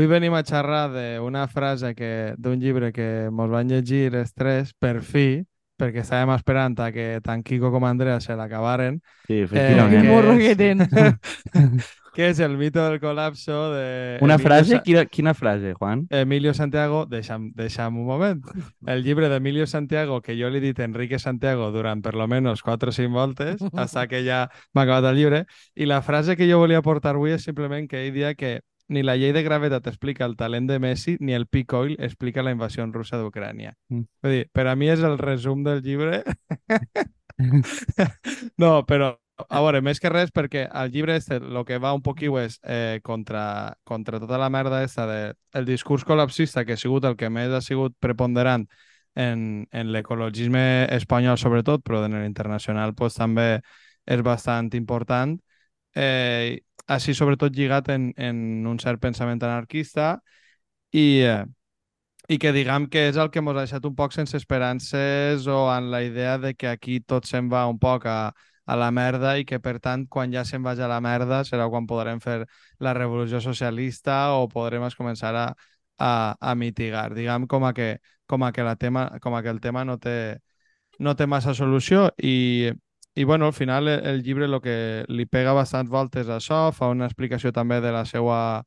avui venim a xerrar d'una frase que d'un llibre que mos van llegir els tres, per fi, perquè estàvem esperant a que tant Kiko com Andrea se l'acabaren. Sí, Eh, efectivament. Quin que morro és- que tens. que és el mito del col·lapso de... Una Emilio frase? Sa- Quina, quina frase, Juan? Emilio Santiago, deixa'm, deixa'm un moment. El llibre d'Emilio Santiago, que jo li he dit Enrique Santiago durant per lo menos 4 o 5 voltes, hasta que ja m'ha acabat el llibre, i la frase que jo volia portar avui és simplement que ell dia que ni la llei de gravetat explica el talent de Messi, ni el peak oil explica la invasió russa d'Ucrània. Mm. Vull dir, per a mi és el resum del llibre. no, però a veure, més que res, perquè el llibre este, el que va un poquiu és eh, contra, contra tota la merda esta de el discurs col·lapsista, que ha sigut el que més ha sigut preponderant en, en l'ecologisme espanyol sobretot, però en l'internacional pues, també és bastant important. Eh, així sobretot lligat en, en un cert pensament anarquista i, eh, i que diguem que és el que ens ha deixat un poc sense esperances o en la idea de que aquí tot se'n va un poc a, a la merda i que, per tant, quan ja se'n vagi a la merda serà quan podrem fer la revolució socialista o podrem començar a, a, a mitigar. Diguem com a que, com a que, la tema, com a que el tema no té, no té massa solució i, i bueno, al final el, el llibre el que li pega bastants voltes a això, fa una explicació també de la seva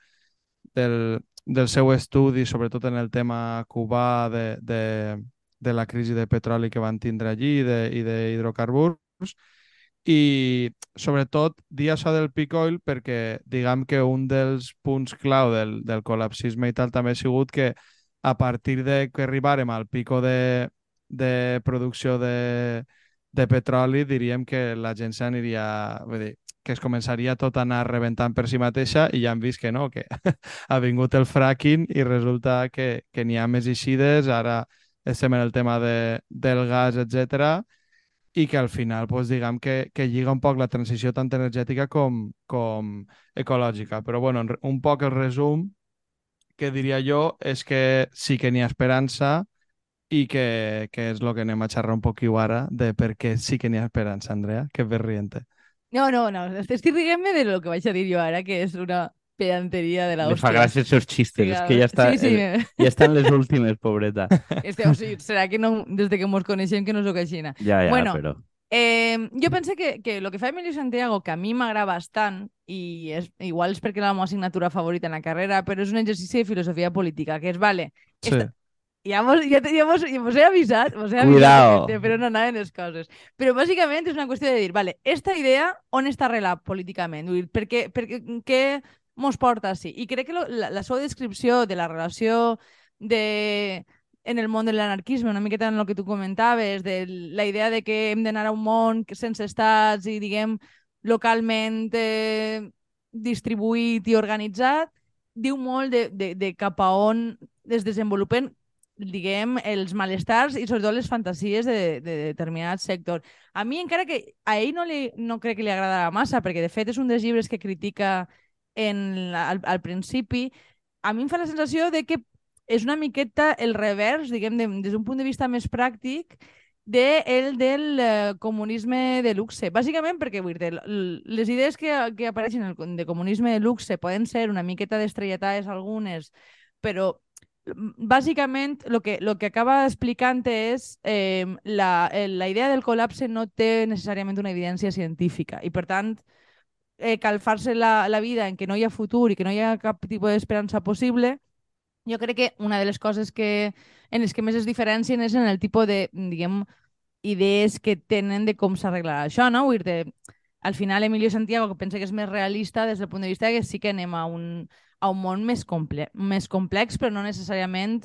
del, del seu estudi, sobretot en el tema cubà de, de, de la crisi de petroli que van tindre allí de- i d'hidrocarburs. I sobretot dir això del peak oil perquè diguem que un dels punts clau del, del col·lapsisme i tal també ha sigut que a partir de que arribarem al pico de, de producció de, de petroli diríem que la gent s'aniria... Vull dir, que es començaria tot a anar rebentant per si mateixa i ja hem vist que no, que ha vingut el fracking i resulta que, que n'hi ha més eixides, ara estem en el tema de, del gas, etc i que al final pues, diguem que, que lliga un poc la transició tant energètica com, com ecològica. Però bueno, un poc el resum que diria jo és que sí que n'hi ha esperança i que, que és el que anem a xerrar un poquiu ara de per què sí que n'hi ha esperança, Andrea, que ves riente. No, no, no. Estic riguent-me de lo que vaig a dir jo ara, que és una pedanteria de la Le fa gràcia els seus xistes, és que ja està, Sí, sí. eh, ja està en les últimes, pobreta. Este, o sigui, serà que no, des de que mos coneixem que no sóc aixina. Ja, ja, Bueno, però... Eh, jo penso que, que el que fa Emilio Santiago, que a mi m'agrada bastant, i és, igual és perquè és la meva assignatura favorita en la carrera, però és un exercici de filosofia política, que és, vale, Sí. esta- ja mos, ja, ja, mos, ja mos he avisat, mos he avisat gente, però no anaven les coses. Però bàsicament és una qüestió de dir, vale, esta idea on està arrelat políticament? Vull dir, per què, per què, què mos porta així? I crec que lo, la, la seva descripció de la relació de en el món de l'anarquisme, una miqueta en el que tu comentaves, de la idea de que hem d'anar a un món sense estats i, diguem, localment eh, distribuït i organitzat, diu molt de, de, de cap a on es desenvolupen diguem, els malestars i sobretot les fantasies de, de determinat sector. A mi, encara que a ell no, li, no crec que li agradarà massa, perquè de fet és un dels llibres que critica en, la- al, al principi, a mi em fa la sensació de que és una miqueta el revers, diguem, de, des d'un punt de vista més pràctic, de el del eh, comunisme de luxe. Bàsicament perquè vull dir, les idees que, que apareixen de comunisme de luxe poden ser una miqueta destrellatades algunes, però mm, bàsicament el que, lo que acaba explicant és eh, la, la idea del col·lapse no té necessàriament una evidència científica i per tant eh, calfar-se la, la vida en què no hi ha futur i que no hi ha cap tipus d'esperança possible jo crec que una de les coses que, en les que més es diferencien és en el tipus de, diguem, idees que tenen de com s'arreglarà això, no? Vull dir, al final Emilio Santiago, que pensa que és més realista des del punt de vista que sí que anem a un, a un món més, comple més complex, però no necessàriament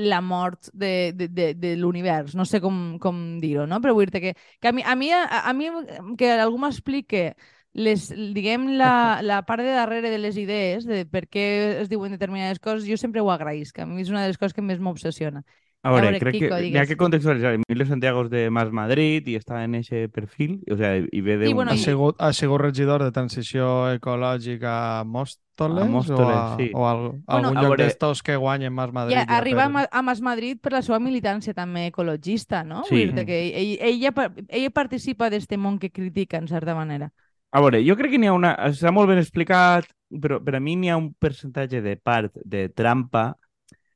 la mort de, de, de, de l'univers. No sé com, com dir-ho, no? Però vull dir que, que a, mi, a, mi, a, a mi que algú m'explique les, diguem, la, la part de darrere de les idees, de per què es diuen determinades coses, jo sempre ho agraïsc. A mi és una de les coses que més m'obsessiona. A veure, veure, crec Kiko, que n'hi ha que contextualitzar. Emilio Santiago és de Mas Madrid i està en aquest perfil, o sea, i ve de I, un... bueno, Ha sigut, ha sigut regidor de transició ecològica a Móstoles, A Móstoles, o, a, sí. o a, Bueno, algun a lloc veure- d'estos que guanyen més Madrid. Ja arriba per- a, Ma- a Mas Madrid per la seva militància també ecologista, no? Sí. Vull dir que ell, ella, ella participa d'este món que critica, en certa manera. A veure, jo crec que n'hi ha una... Està molt ben explicat però per a mi n'hi ha un percentatge de part de trampa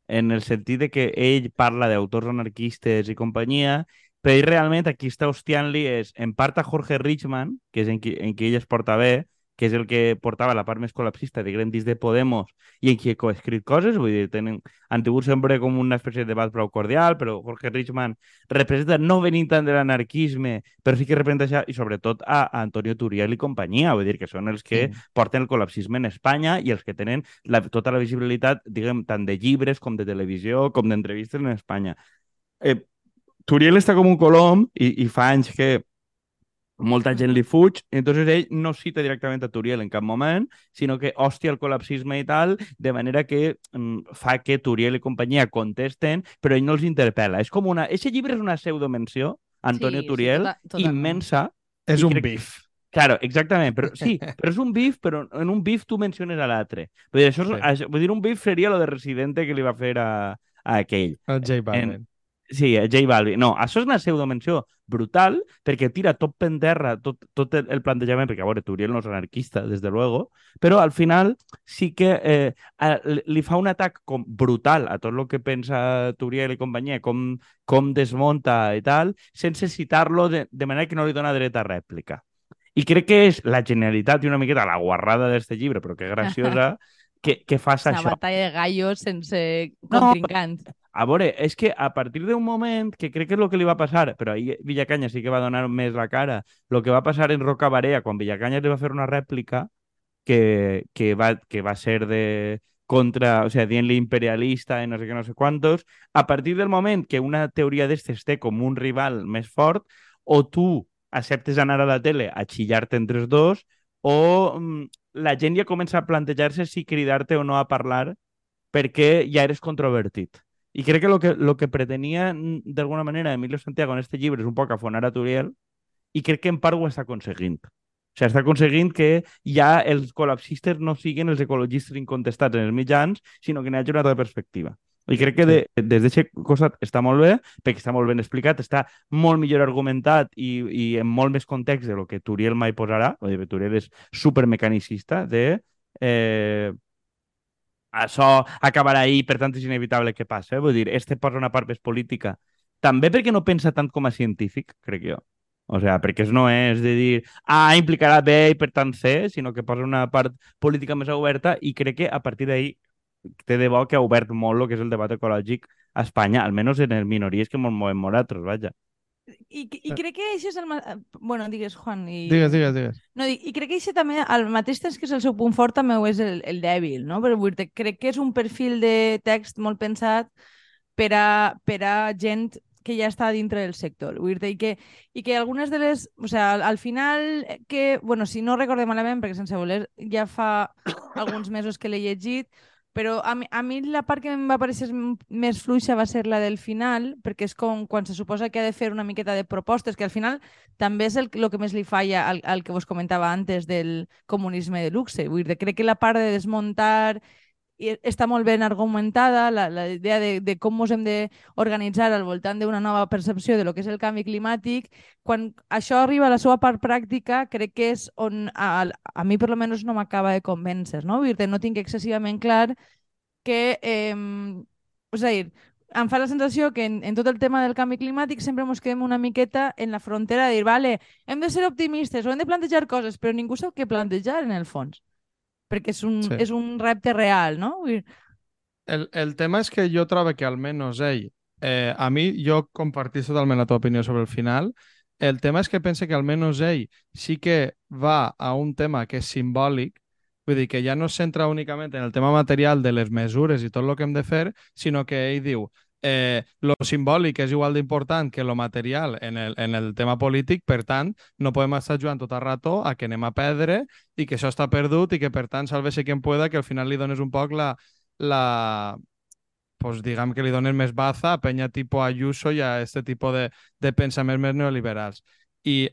en el sentit de que ell parla d'autors anarquistes i companyia, però ell realment aquí està hostiant-li és en part a Jorge Richman, que és en qui, en qui ell es porta bé, que és el que portava la part més col·lapsista, diguem, dins de Podemos, i en qui he coescrit coses, vull dir, tenen, han tingut sempre com una espècie de debat prou cordial, però Jorge Richman representa no venint tant de l'anarquisme, però sí que representa això, i sobretot a, a Antonio Turiel i companyia, vull dir, que són els que Sí. porten el col·lapsisme en Espanya i els que tenen la, tota la visibilitat, diguem, tant de llibres com de televisió, com d'entrevistes en Espanya. Eh, Turiel està com un colom i, i fa anys que molta gent li fuig, entonces ell no cita directament a Turiel en cap moment, sinó que hòstia el col·lapsisme i tal, de manera que mm, fa que Turiel i companyia contesten, però ell no els interpel·la. És com una... Eixe llibre és una pseudomenció, Antonio Sí, sí, Turiel, tota- totalment. immensa. És un crec- bif. Claro, exactament, però sí, però és un bif, però en un bif tu menciones a l'altre. Vull dir, això, és, Sí. això, vull dir, un bif seria lo de Residente que li va fer a, a aquell. El J Balvin. Sí, a J Balvin. No, això és una pseudomenció brutal perquè tira tot per terra tot, tot el, plantejament, perquè a veure, Turiel no és anarquista, des de luego, però al final sí que eh, a- li fa un atac com brutal a tot el que pensa Turiel i companyia, com, com desmunta i tal, sense citar-lo de, de manera que no li dona dret a rèplica. I crec que és la genialitat i una miqueta la guarrada d'este llibre, però que graciosa, que, que fas Una això. batalla de gallos sense No, contrincant. A veure, és que a partir d'un moment, que crec que és el que li va passar, però ahir Villacanya sí que va donar més la cara, el que va passar en Roca Barea, quan Villacanya li va fer una rèplica que, que, va, que va ser de contra, o sea, dient-li imperialista i no sé què, no sé quantos, a partir del moment que una teoria d'estes té com un rival més fort, o tu acceptes anar a la tele a xillar-te entre els dos, o mm, la gent ja comença a plantejar-se si cridar-te o no a parlar perquè ja eres controvertit. I crec que el que, lo que pretenia, mm, d'alguna manera, Emilio Santiago en este llibre és un poc afonar a Turiel i crec que en part ho està aconseguint. O sigui, està aconseguint que ja els col·lapsistes no siguin els ecologistes incontestats en els mitjans, sinó que n'hi hagi una altra perspectiva. I crec que de, des d'aquest costat està molt bé, perquè està molt ben explicat, està molt millor argumentat i, i en molt més context de lo que Turiel mai posarà. Dir, Turiel és supermecanicista de... Eh, això acabarà ahir, per tant és inevitable que passi. Eh? Vull dir, este posa una part més política. També perquè no pensa tant com a científic, crec jo. O sea, perquè no és de dir A implicarà B i per tant C, sinó que posa una part política més oberta i crec que a partir d'ahir té de bo que ha obert molt el que és el debat ecològic a Espanya, almenys en les minories que ens movem nosaltres, vaja. I, I crec que això és el... Bueno, digues, Juan. I... Digues, digues, digues. No, dic, I crec que això també, al mateix temps que és el seu punt fort, també ho és el, el dèbil, no? Però vull dir, crec que és un perfil de text molt pensat per a, per a gent que ja està dintre del sector. Vull dir, i que, i que algunes de les... O sigui, al, al final, eh, que, bueno, si no recordem malament, perquè sense voler ja fa alguns mesos que l'he llegit, però a mi, a mi la part que em va parecer més fluixa va ser la del final, perquè és com quan se suposa que ha de fer una miqueta de propostes, que al final també és el, el que més li falla al, al que vos comentava antes del comunisme de luxe. Vull dir, crec que la part de desmuntar i està molt ben argumentada, la, la idea de, de com ens hem d'organitzar al voltant d'una nova percepció de lo que és el canvi climàtic. Quan això arriba a la seva part pràctica, crec que és on a, a mi per lo menos no m'acaba de convèncer, no? Dir, no tinc excessivament clar que, eh, és a dir, em fa la sensació que en, en tot el tema del canvi climàtic sempre ens quedem una miqueta en la frontera de dir, vale, hem de ser optimistes o hem de plantejar coses, però ningú sap què plantejar en el fons. Perquè és un, Sí. és un repte real, no? Vull dir, El, el tema és que jo trobo que almenys ell, eh, a mi, jo compartís totalment la teva opinió sobre el final, el tema és que pense que almenys ell sí que va a un tema que és simbòlic, vull dir que ja no es centra únicament en el tema material de les mesures i tot el que hem de fer, sinó que ell diu eh, lo simbòlic és igual d'important que lo material en el, en el tema polític, per tant, no podem estar jugant tot el rato a que anem a perdre i que això està perdut i que, per tant, sálvese quien pueda, que al final li dones un poc la, la pues diguem que li donen més baza a penya tipus Ayuso i a este tipus de, de pensaments més neoliberals. I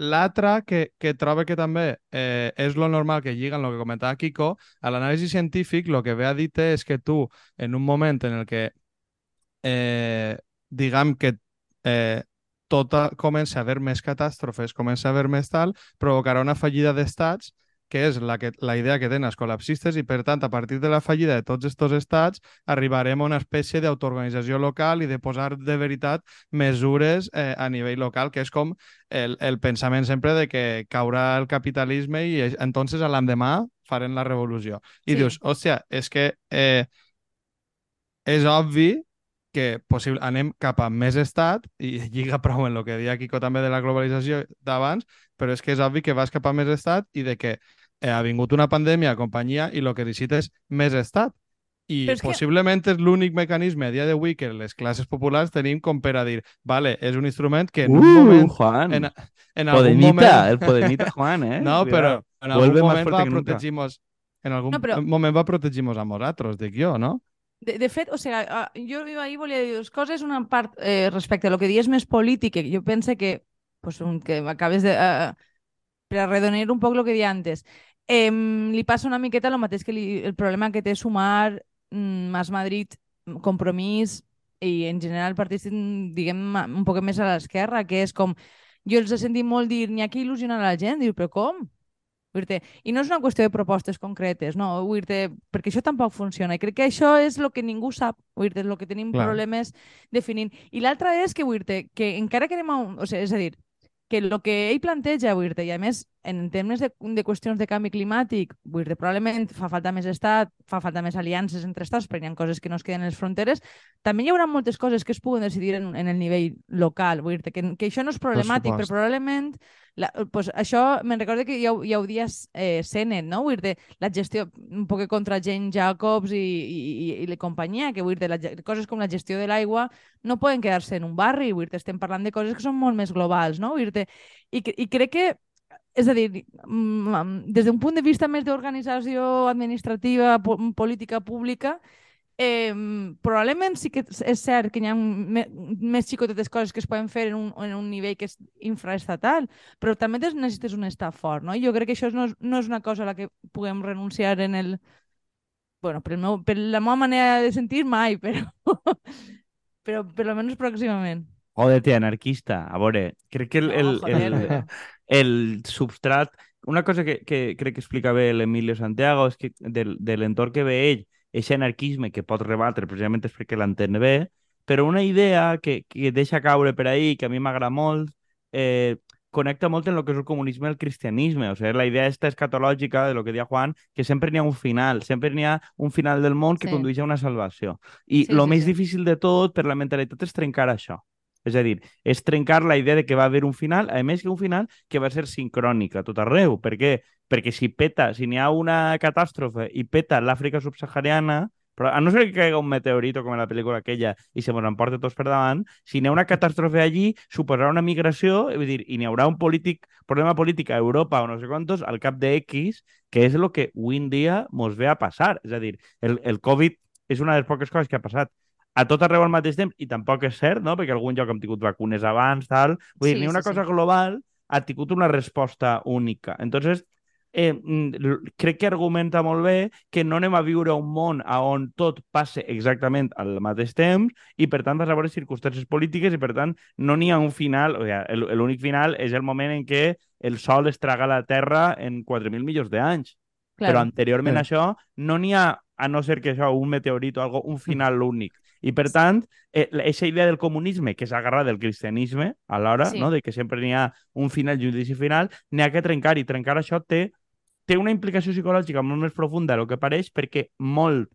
l'altre que, que trobo que també eh, és lo normal que lliga en el que comentava Kiko, a l'anàlisi científic el que ve a dir és que tu, en un moment en el que eh, diguem que eh, tota comença a haver més catàstrofes, comença a haver més tal, provocarà una fallida d'estats que és la, que, la idea que tenen els col·lapsistes i, per tant, a partir de la fallida de tots aquests estats, arribarem a una espècie d'autoorganització local i de posar de veritat mesures eh, a nivell local, que és com el, el pensament sempre de que caurà el capitalisme i entonces a l'endemà farem la revolució. I Sí. dius, hòstia, és que eh, és obvi que possible, anem cap a més estat i lliga prou en el que deia Quico també de la globalització d'abans, però és que és obvi que vas cap a més estat i de que eh, ha vingut una pandèmia a companyia i el que necessita és més estat. I és que- possiblement és l'únic mecanisme a dia d'avui que les classes populars tenim com per a dir, vale, és un instrument que en un Uh, moment, Juan. en, en algun Podemita, moment... el Podemita Juan, eh? No, però en algun Vuelve más moment va que nunca. protegir-nos en algun No, però- moment va protegir-nos a nosaltres, dic jo, no? De, de fet, o sigui, jo ahir volia dir dues coses. Una part eh, respecte a lo que dius més polític, jo penso que, pues, un, que acabes de... Uh, per arredonir un poc el que deia antes. Eh, li passa una miqueta el mateix que li, el problema que té sumar mm, Mas Madrid, Compromís i en general partits, mm, diguem, un poc més a l'esquerra, que és com... Jo els he sentit molt dir, n'hi ha que il·lusionar la gent. Diu, però com? Vull I no és una qüestió de propostes concretes, no, vull perquè això tampoc funciona. I crec que això és el que ningú sap, vull dir el que tenim Clar. problemes definint. I l'altra és que, vull que encara que anem a un... O sigui, és a dir, que el que ell planteja, vull i a més, en termes de, de qüestions de canvi climàtic, vull probablement fa falta més estat, fa falta més aliances entre estats, perquè hi ha coses que no es queden en les fronteres, també hi haurà moltes coses que es puguen decidir en, en el nivell local, vull que, que això no és problemàtic, però probablement la, pues això me'n recordo que ja, ja ho dia eh, Senet, no? Vull dir, la gestió, un poc contra Jane Jacobs i, i, i, i la companyia, que vull dir, la, coses com la gestió de l'aigua no poden quedar-se en un barri, vull dir, estem parlant de coses que són molt més globals, no? Vull dir, i, i crec que és a dir, mm, des d'un punt de vista més d'organització administrativa, po política pública, eh, probablement sí que és cert que hi ha me més xicotetes coses que es poden fer en un, en un nivell que és infraestatal, però també necessites un estat fort, no? I jo crec que això no és, no és una cosa a la que puguem renunciar en el... Bueno, per, el meu, per la meva manera de sentir, mai, però... però per lo menos pròximament. Joder, tio, anarquista. A veure, crec que el, el, joder, el, però- el substrat... Una cosa que, que crec que explica bé l'Emilio Santiago és que del, de l'entorn que ve ell, aquest anarquisme que pot rebatre precisament és perquè l'entén bé, però una idea que, que deixa caure per ahí, que a mi m'agrada molt, eh, connecta molt en el que és el comunisme i el cristianisme. O sigui, la idea esta escatològica de lo que deia Juan, que sempre n'hi ha un final, sempre n'hi ha un final del món que Sí. condueix a una salvació. I Sí, el sí, més sí. difícil de tot per la mentalitat és trencar això. És a dir, és trencar la idea de que va haver un final, a més que un final que va ser sincrònic a tot arreu. Per què? Perquè si peta, si n'hi ha una catàstrofe i peta l'Àfrica subsahariana, però a no ser que caiga un meteorito com en la pel·lícula aquella i se mos emporta tots per davant, si n'hi ha una catàstrofe allí, suposarà una migració, vull dir, i n'hi haurà un polític, problema polític a Europa o no sé quantos al cap de X, que és el que avui en dia mos ve a passar. És a dir, el, el Covid és una de les poques coses que ha passat a tot arreu al mateix temps, i tampoc és cert, no? perquè algun lloc hem tingut vacunes abans, tal. Vull dir, Sí, ni una sí, cosa sí. global ha tingut una resposta única. Entonces, eh, mm, crec que argumenta molt bé que no anem a viure un món a on tot passe exactament al mateix temps i, per tant, vas a veure circumstàncies polítiques i, per tant, no n'hi ha un final. O sigui, el- l'únic final és el moment en què el Sol es traga la Terra en 4.000 milions d'anys. Però anteriorment Sí. a això no n'hi ha, a no ser que això, un meteorit o algo, un final únic. I per tant, eh, aquesta idea del comunisme que s'agarra del cristianisme alhora, Sí. no? de que sempre n'hi ha un final, judici final, n'hi ha que trencar i trencar això té, té una implicació psicològica molt més profunda del que pareix perquè molt,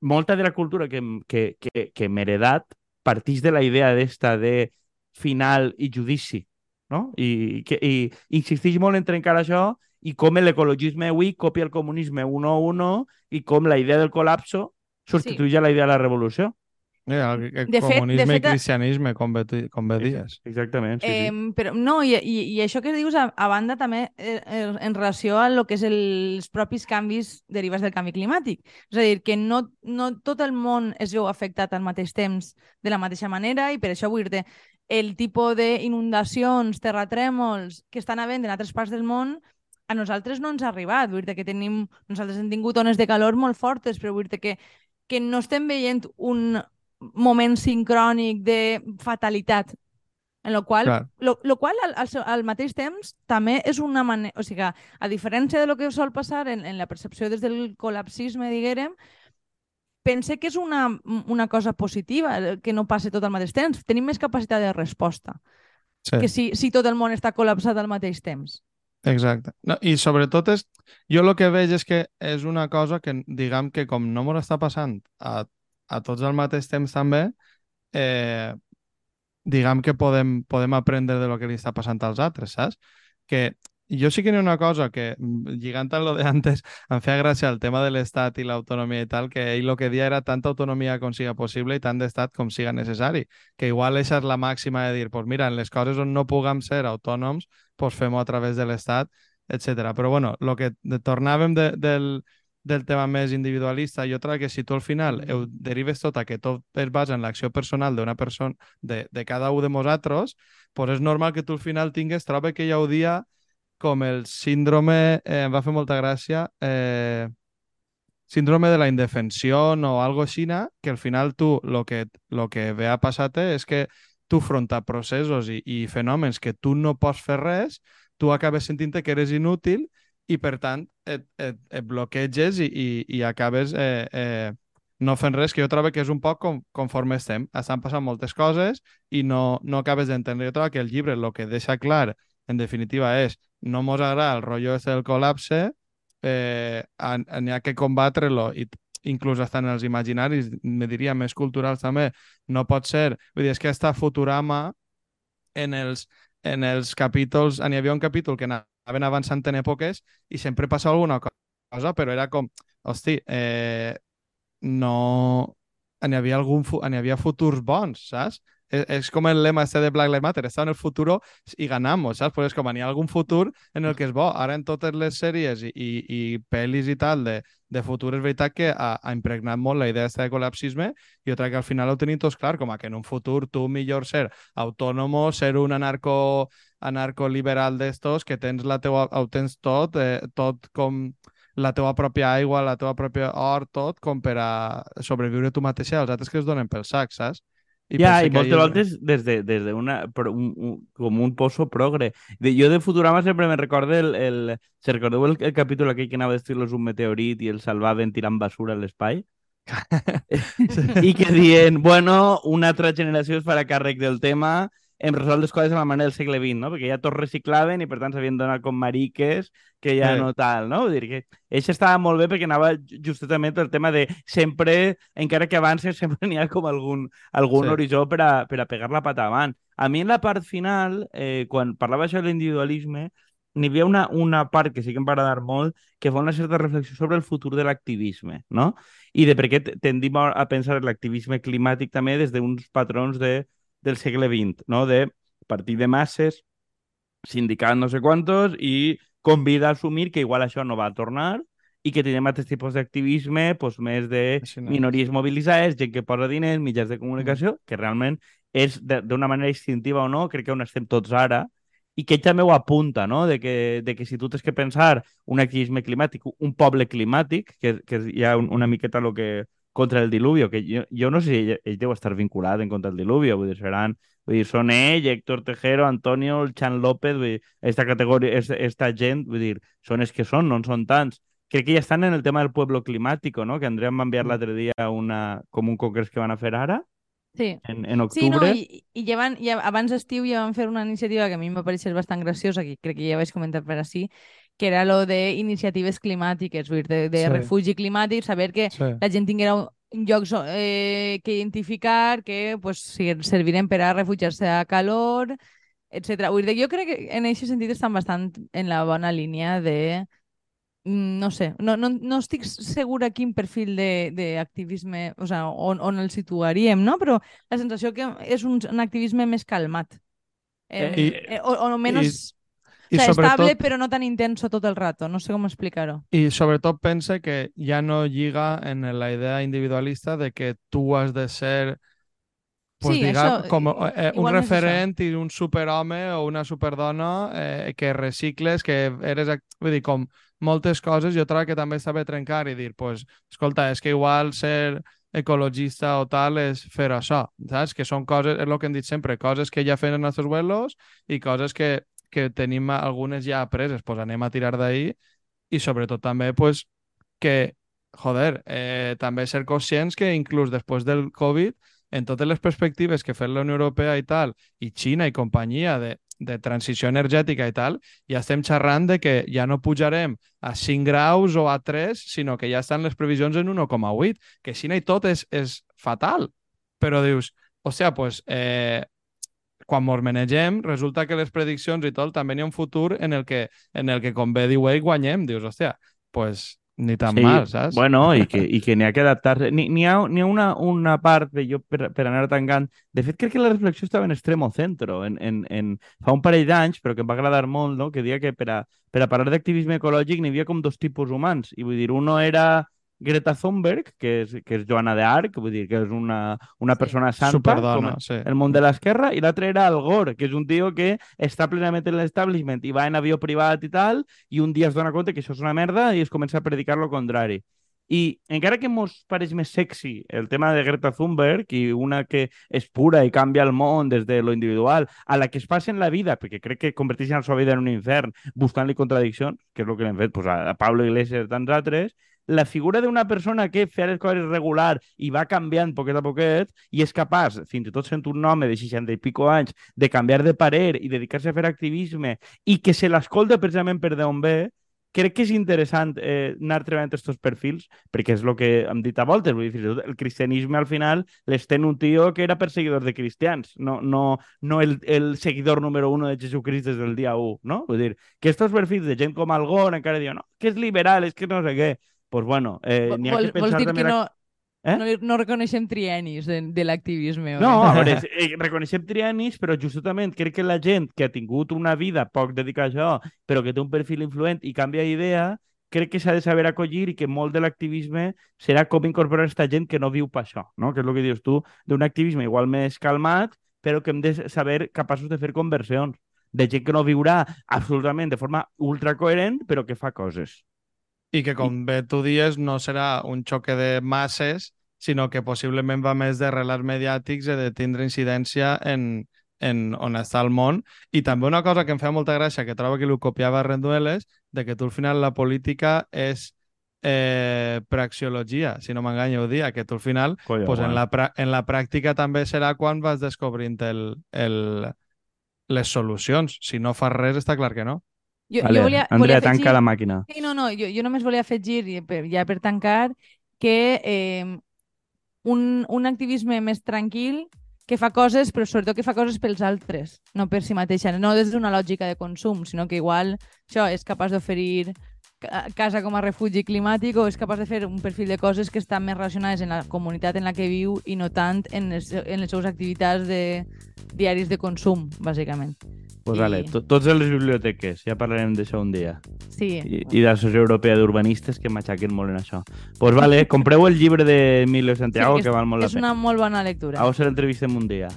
molta de la cultura que, que, que, que hem heredat partix de la idea d'esta de final i judici, no? I, que, i insisteix molt en trencar això i com l'ecologisme avui copia el comunisme uno a uno i com la idea del col·lapso substitueix a la idea de la revolució. Eh, el, el De fet- de comunisme fet, i cristianisme, com bé, tu- com bé dies. Exactament, sí, Eh, sí. però no, i, i, i això que dius a, a banda també eh, eh, en relació a lo que és el, els propis canvis derivats del canvi climàtic. És a dir, que no, no tot el món es veu afectat al mateix temps de la mateixa manera i per això vull dir el tipus d'inundacions, terratrèmols que estan havent en altres parts del món a nosaltres no ens ha arribat. Vull dir que tenim, nosaltres hem tingut ones de calor molt fortes, però vull dir que, que no estem veient un moment sincrònic de fatalitat En lo qual, Clar. lo, lo qual al, al, al mateix temps també és una manera... O sigui, a diferència de lo que sol passar en, en la percepció des del col·lapsisme, diguérem, pense que és una, una cosa positiva que no passe tot al mateix temps. Tenim més capacitat de resposta Sí. que si, si tot el món està col·lapsat al mateix temps. Exacte. No, I sobretot és, jo el que veig és que és una cosa que, diguem que com no ens està passant a, a tots al mateix temps també, eh, diguem que podem, podem aprendre de lo que li està passant als altres, saps? Que jo sí que n'hi ha una cosa que, mm, lligant a lo de antes, em feia gràcia el tema de l'Estat i l'autonomia i tal, que ell el que dia era tanta autonomia com siga possible i tant d'Estat com siga necessari. Que igual això és la màxima de dir, pues mira, en les coses on no puguem ser autònoms, pues fem-ho a través de l'Estat, etc. Però bueno, el que de, tornàvem de, del, del tema més individualista, jo trobo que si tu al final ho derives tot a que tot es basa en l'acció personal d'una persona, de, de cada un de nosaltres, pues és normal que tu al final tingues, trobo que hi ha un dia com el síndrome, eh, em va fer molta gràcia, eh, síndrome de la indefensió o algo així, que al final tu lo que, lo que ve a passar-te és que tu front a processos i, i fenòmens que tu no pots fer res, tu acabes sentint que eres inútil i per tant et, et, et bloqueges i, i, i acabes eh, eh, no fent res, que jo trobo que és un poc com, conforme estem. Estan passant moltes coses i no, no acabes d'entendre. Jo trobo que el llibre el que deixa clar, en definitiva, és no mos agrada el rotllo este del col·lapse, eh, n'hi ha que combatre-lo i inclús hasta en els imaginaris, me diria, més culturals també, no pot ser... Vull dir, és que està Futurama en els, en els capítols... N'hi havia un capítol que anaven avançant en èpoques i sempre passava alguna cosa, però era com, hosti, eh, no... N'hi havia, algun, n'hi havia futurs bons, saps? És, és com el lema este de Black Lives Matter, està en el futuro i ganamos, saps? Pues és com, n'hi ha algun futur en el que és bo. Ara en totes les sèries i, i, i pel·lis i tal de, de futur és veritat que ha, ha impregnat molt la idea de col·lapsisme i crec que al final ho tenim tots clar, com a que en un futur tu millor ser autònomo, ser un anarco, anarco-liberal d'estos, que tens la teua, ho tens tot, eh, tot com la teua pròpia aigua, la teua pròpia or, tot com per a sobreviure tu mateixa i els altres que es donen pel sac, saps? Ja, pense i moltes voltes des de, des de una, un, un, com un pozo progre. De, jo de Futurama sempre me recorde el, el... Se recordeu el, el capítol aquell que anava a destruir-los un meteorit i el salvaven tirant basura a l'espai? I que dient, bueno, una altra generació es farà càrrec del tema, hem resolt les coses de la manera del segle XX, no? Perquè ja tots reciclaven i per tant s'havien donat com mariques que ja Sí. no tal, no? Vull dir que això estava molt bé perquè anava ju- justament el tema de sempre, encara que avances, sempre n'hi ha com algun, algun Sí. horitzó per a, per a pegar la pata avant. A mi en la part final, eh, quan parlava això de l'individualisme, n'hi havia una, una part que sí que em va agradar molt, que fa una certa reflexió sobre el futur de l'activisme, no? I de per què te- tendim a pensar en l'activisme climàtic també des d'uns patrons de, del segle XX, no? De partir de masses, sindicat no sé quantos i convida a assumir que igual això no va a tornar i que tenim altres tipus d'activisme, doncs més de no minories mobilitzades, gent que posa diners, mitjans de comunicació, que realment és de- d'una manera instintiva o no, crec que on estem tots ara, i que ell també ho apunta, no? de, que, de que si tu tens que pensar un activisme climàtic, un poble climàtic, que, que és ja un, una miqueta lo que contra el diluvio, que jo, jo no sé si ell, ell deu estar vinculat en contra el diluvio, vull dir, seran, vull dir, són ell, Héctor Tejero, Antonio, el Chan López, vull dir, esta categoria, esta, esta gent, vull dir, són els que són, no en són tants. Crec que ja estan en el tema del pueblo climàtico, no? Que Andrea em va enviar l'altre dia una, com un congrés que van a fer ara, Sí. en, en Sí, no, octubre. i, i ja van, ja, abans d'estiu ja van fer una iniciativa que a mi em va pareixer bastant graciosa, que crec que ja vaig comentar per així, que era lo de iniciatives climàtiques, vull dir, de, de Sí. refugi climàtic, saber que Sí. la gent tinguera un- llocs eh, que identificar que pues, si serviren per a refugiar-se a calor, etc. Vull dir, jo crec que en aquest sentit estan bastant en la bona línia de mm, no sé, no, no, no estic segura quin perfil de- d'activisme, o sea, on, on el situaríem, no? Però la sensació que és un, un activisme més calmat. Eh, I- eh, o, o menos I o sea, estable, sobretot, però no tan intenso tot el rato. No sé com explicar-ho. I sobretot pense que ja no lliga en la idea individualista de que tu has de ser pues, Sí, diga, això, com i- eh, un referent i un superhome o una superdona eh, que recicles, que eres... Vull dir, com moltes coses, jo trobo que també està bé trencar i dir, pues, escolta, és que igual ser ecologista o tal és fer això, saps? Que són coses, és el que hem dit sempre, coses que ja feien els nostres abuelos i coses que, que tenim algunes ja apreses, pues anem a tirar d'ahir i sobretot també pues, que, joder, eh, també ser conscients que inclús després del Covid, en totes les perspectives que fa la Unió Europea i tal, i Xina i companyia de, de transició energètica i tal, ja estem xerrant de que ja no pujarem a 5 graus o a 3, sinó que ja estan les previsions en 1,8, que Xina i tot és, és fatal. Però dius, o sigui, pues, eh, quan mos manegem, resulta que les prediccions i tot també hi ha un futur en el que, en el que com bé diu ell, guanyem. Dius, hòstia, pues ni tan Sí, mal, saps? Bueno, i que, i que n'hi ha que adaptar-se. N'hi ha, ha una, una part de jo per, per anar tancant. De fet, crec que la reflexió estava en extremo centro, en, en, en fa un parell d'anys, però que em va agradar molt, no? que deia que per a, per a parlar d'activisme ecològic n'hi havia com dos tipus humans. I vull dir, uno era Greta Thunberg, que és, que és Joana d'Arc, vull dir, que és una, una persona santa, Superdona, com sí. el món de l'esquerra, i l'altre era Al Gore, que és un tio que està plenament en l'establishment i va en avió privat i tal, i un dia es dona compte que això és una merda i es comença a predicar lo contrari. I encara que mos pareix més sexy el tema de Greta Thunberg i una que és pura i canvia el món des de lo individual a la que es passa en la vida, perquè crec que converteixen la seva vida en un infern buscant-li contradiccions, que és el que l'hem fet pues, a, a Pablo Iglesias i tants altres, la figura d'una persona que fa les coses regular i va canviant poquet a poquet i és capaç, fins i tot sent un home de 60 i pico anys, de canviar de parer i dedicar-se a fer activisme i que se l'escolta precisament per d'on ve, crec que és interessant eh, anar treballant aquests perfils, perquè és el que hem dit a voltes, vull dir, el cristianisme al final l'estén un tio que era perseguidor de cristians, no, no, no el, el seguidor número uno de Jesucrist des del dia 1, no? Vull dir, que estos perfils de gent com Algor encara diuen, no, que és liberal, és que no sé què. Pues bueno, eh, n'hi ha vol, que vols pensar dir també... que no, Eh? no, no reconeixem trienis de, de l'activisme? No, què? a veure, eh, reconeixem trianis, però justament crec que la gent que ha tingut una vida poc dedicada a això, però que té un perfil influent i canvia d'idea, crec que s'ha de saber acollir i que molt de l'activisme serà com incorporar aquesta gent que no viu per això, no? que és el que dius tu, d'un activisme igual més calmat, però que hem de saber capaços de fer conversions, de gent que no viurà absolutament de forma ultracoherent, però que fa coses. I que, com bé tu dies, no serà un xoque de masses, sinó que possiblement va més de relats mediàtics i de tindre incidència en, en on està el món. I també una cosa que em feia molta gràcia, que trobo que li copiava Rendueles, de que tu al final la política és eh, praxiologia, si no m'enganyo ho dia, que tu al final Colla, pues en, la en la pràctica també serà quan vas descobrint el, el, les solucions. Si no fas res, està clar que no. Jo, Vale, jo volia, Andrea, volia tanca la màquina. Sí, no, no, jo, jo només volia afegir, ja per tancar, que eh, un, un activisme més tranquil que fa coses, però sobretot que fa coses pels altres, no per si mateixa, no des d'una lògica de consum, sinó que igual això és capaç d'oferir ca- casa com a refugi climàtic o és capaç de fer un perfil de coses que estan més relacionades en la comunitat en la que viu i no tant en les, en les seves activitats de, diaris de consum, bàsicament. Pues I- vale, to tots les biblioteques, ja parlarem d'això un dia. Sí, I, i de l'Associació Europea d'Urbanistes que m'aixaquen molt en això. Pues vale, compreu el llibre de Emilio Santiago, Sí, que val molt la és pena. una molt bona lectura. A vos l'entrevistem un dia.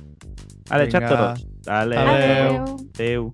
Vale, Vinga. xatos. Vale, Adeu. Adeu. adeu.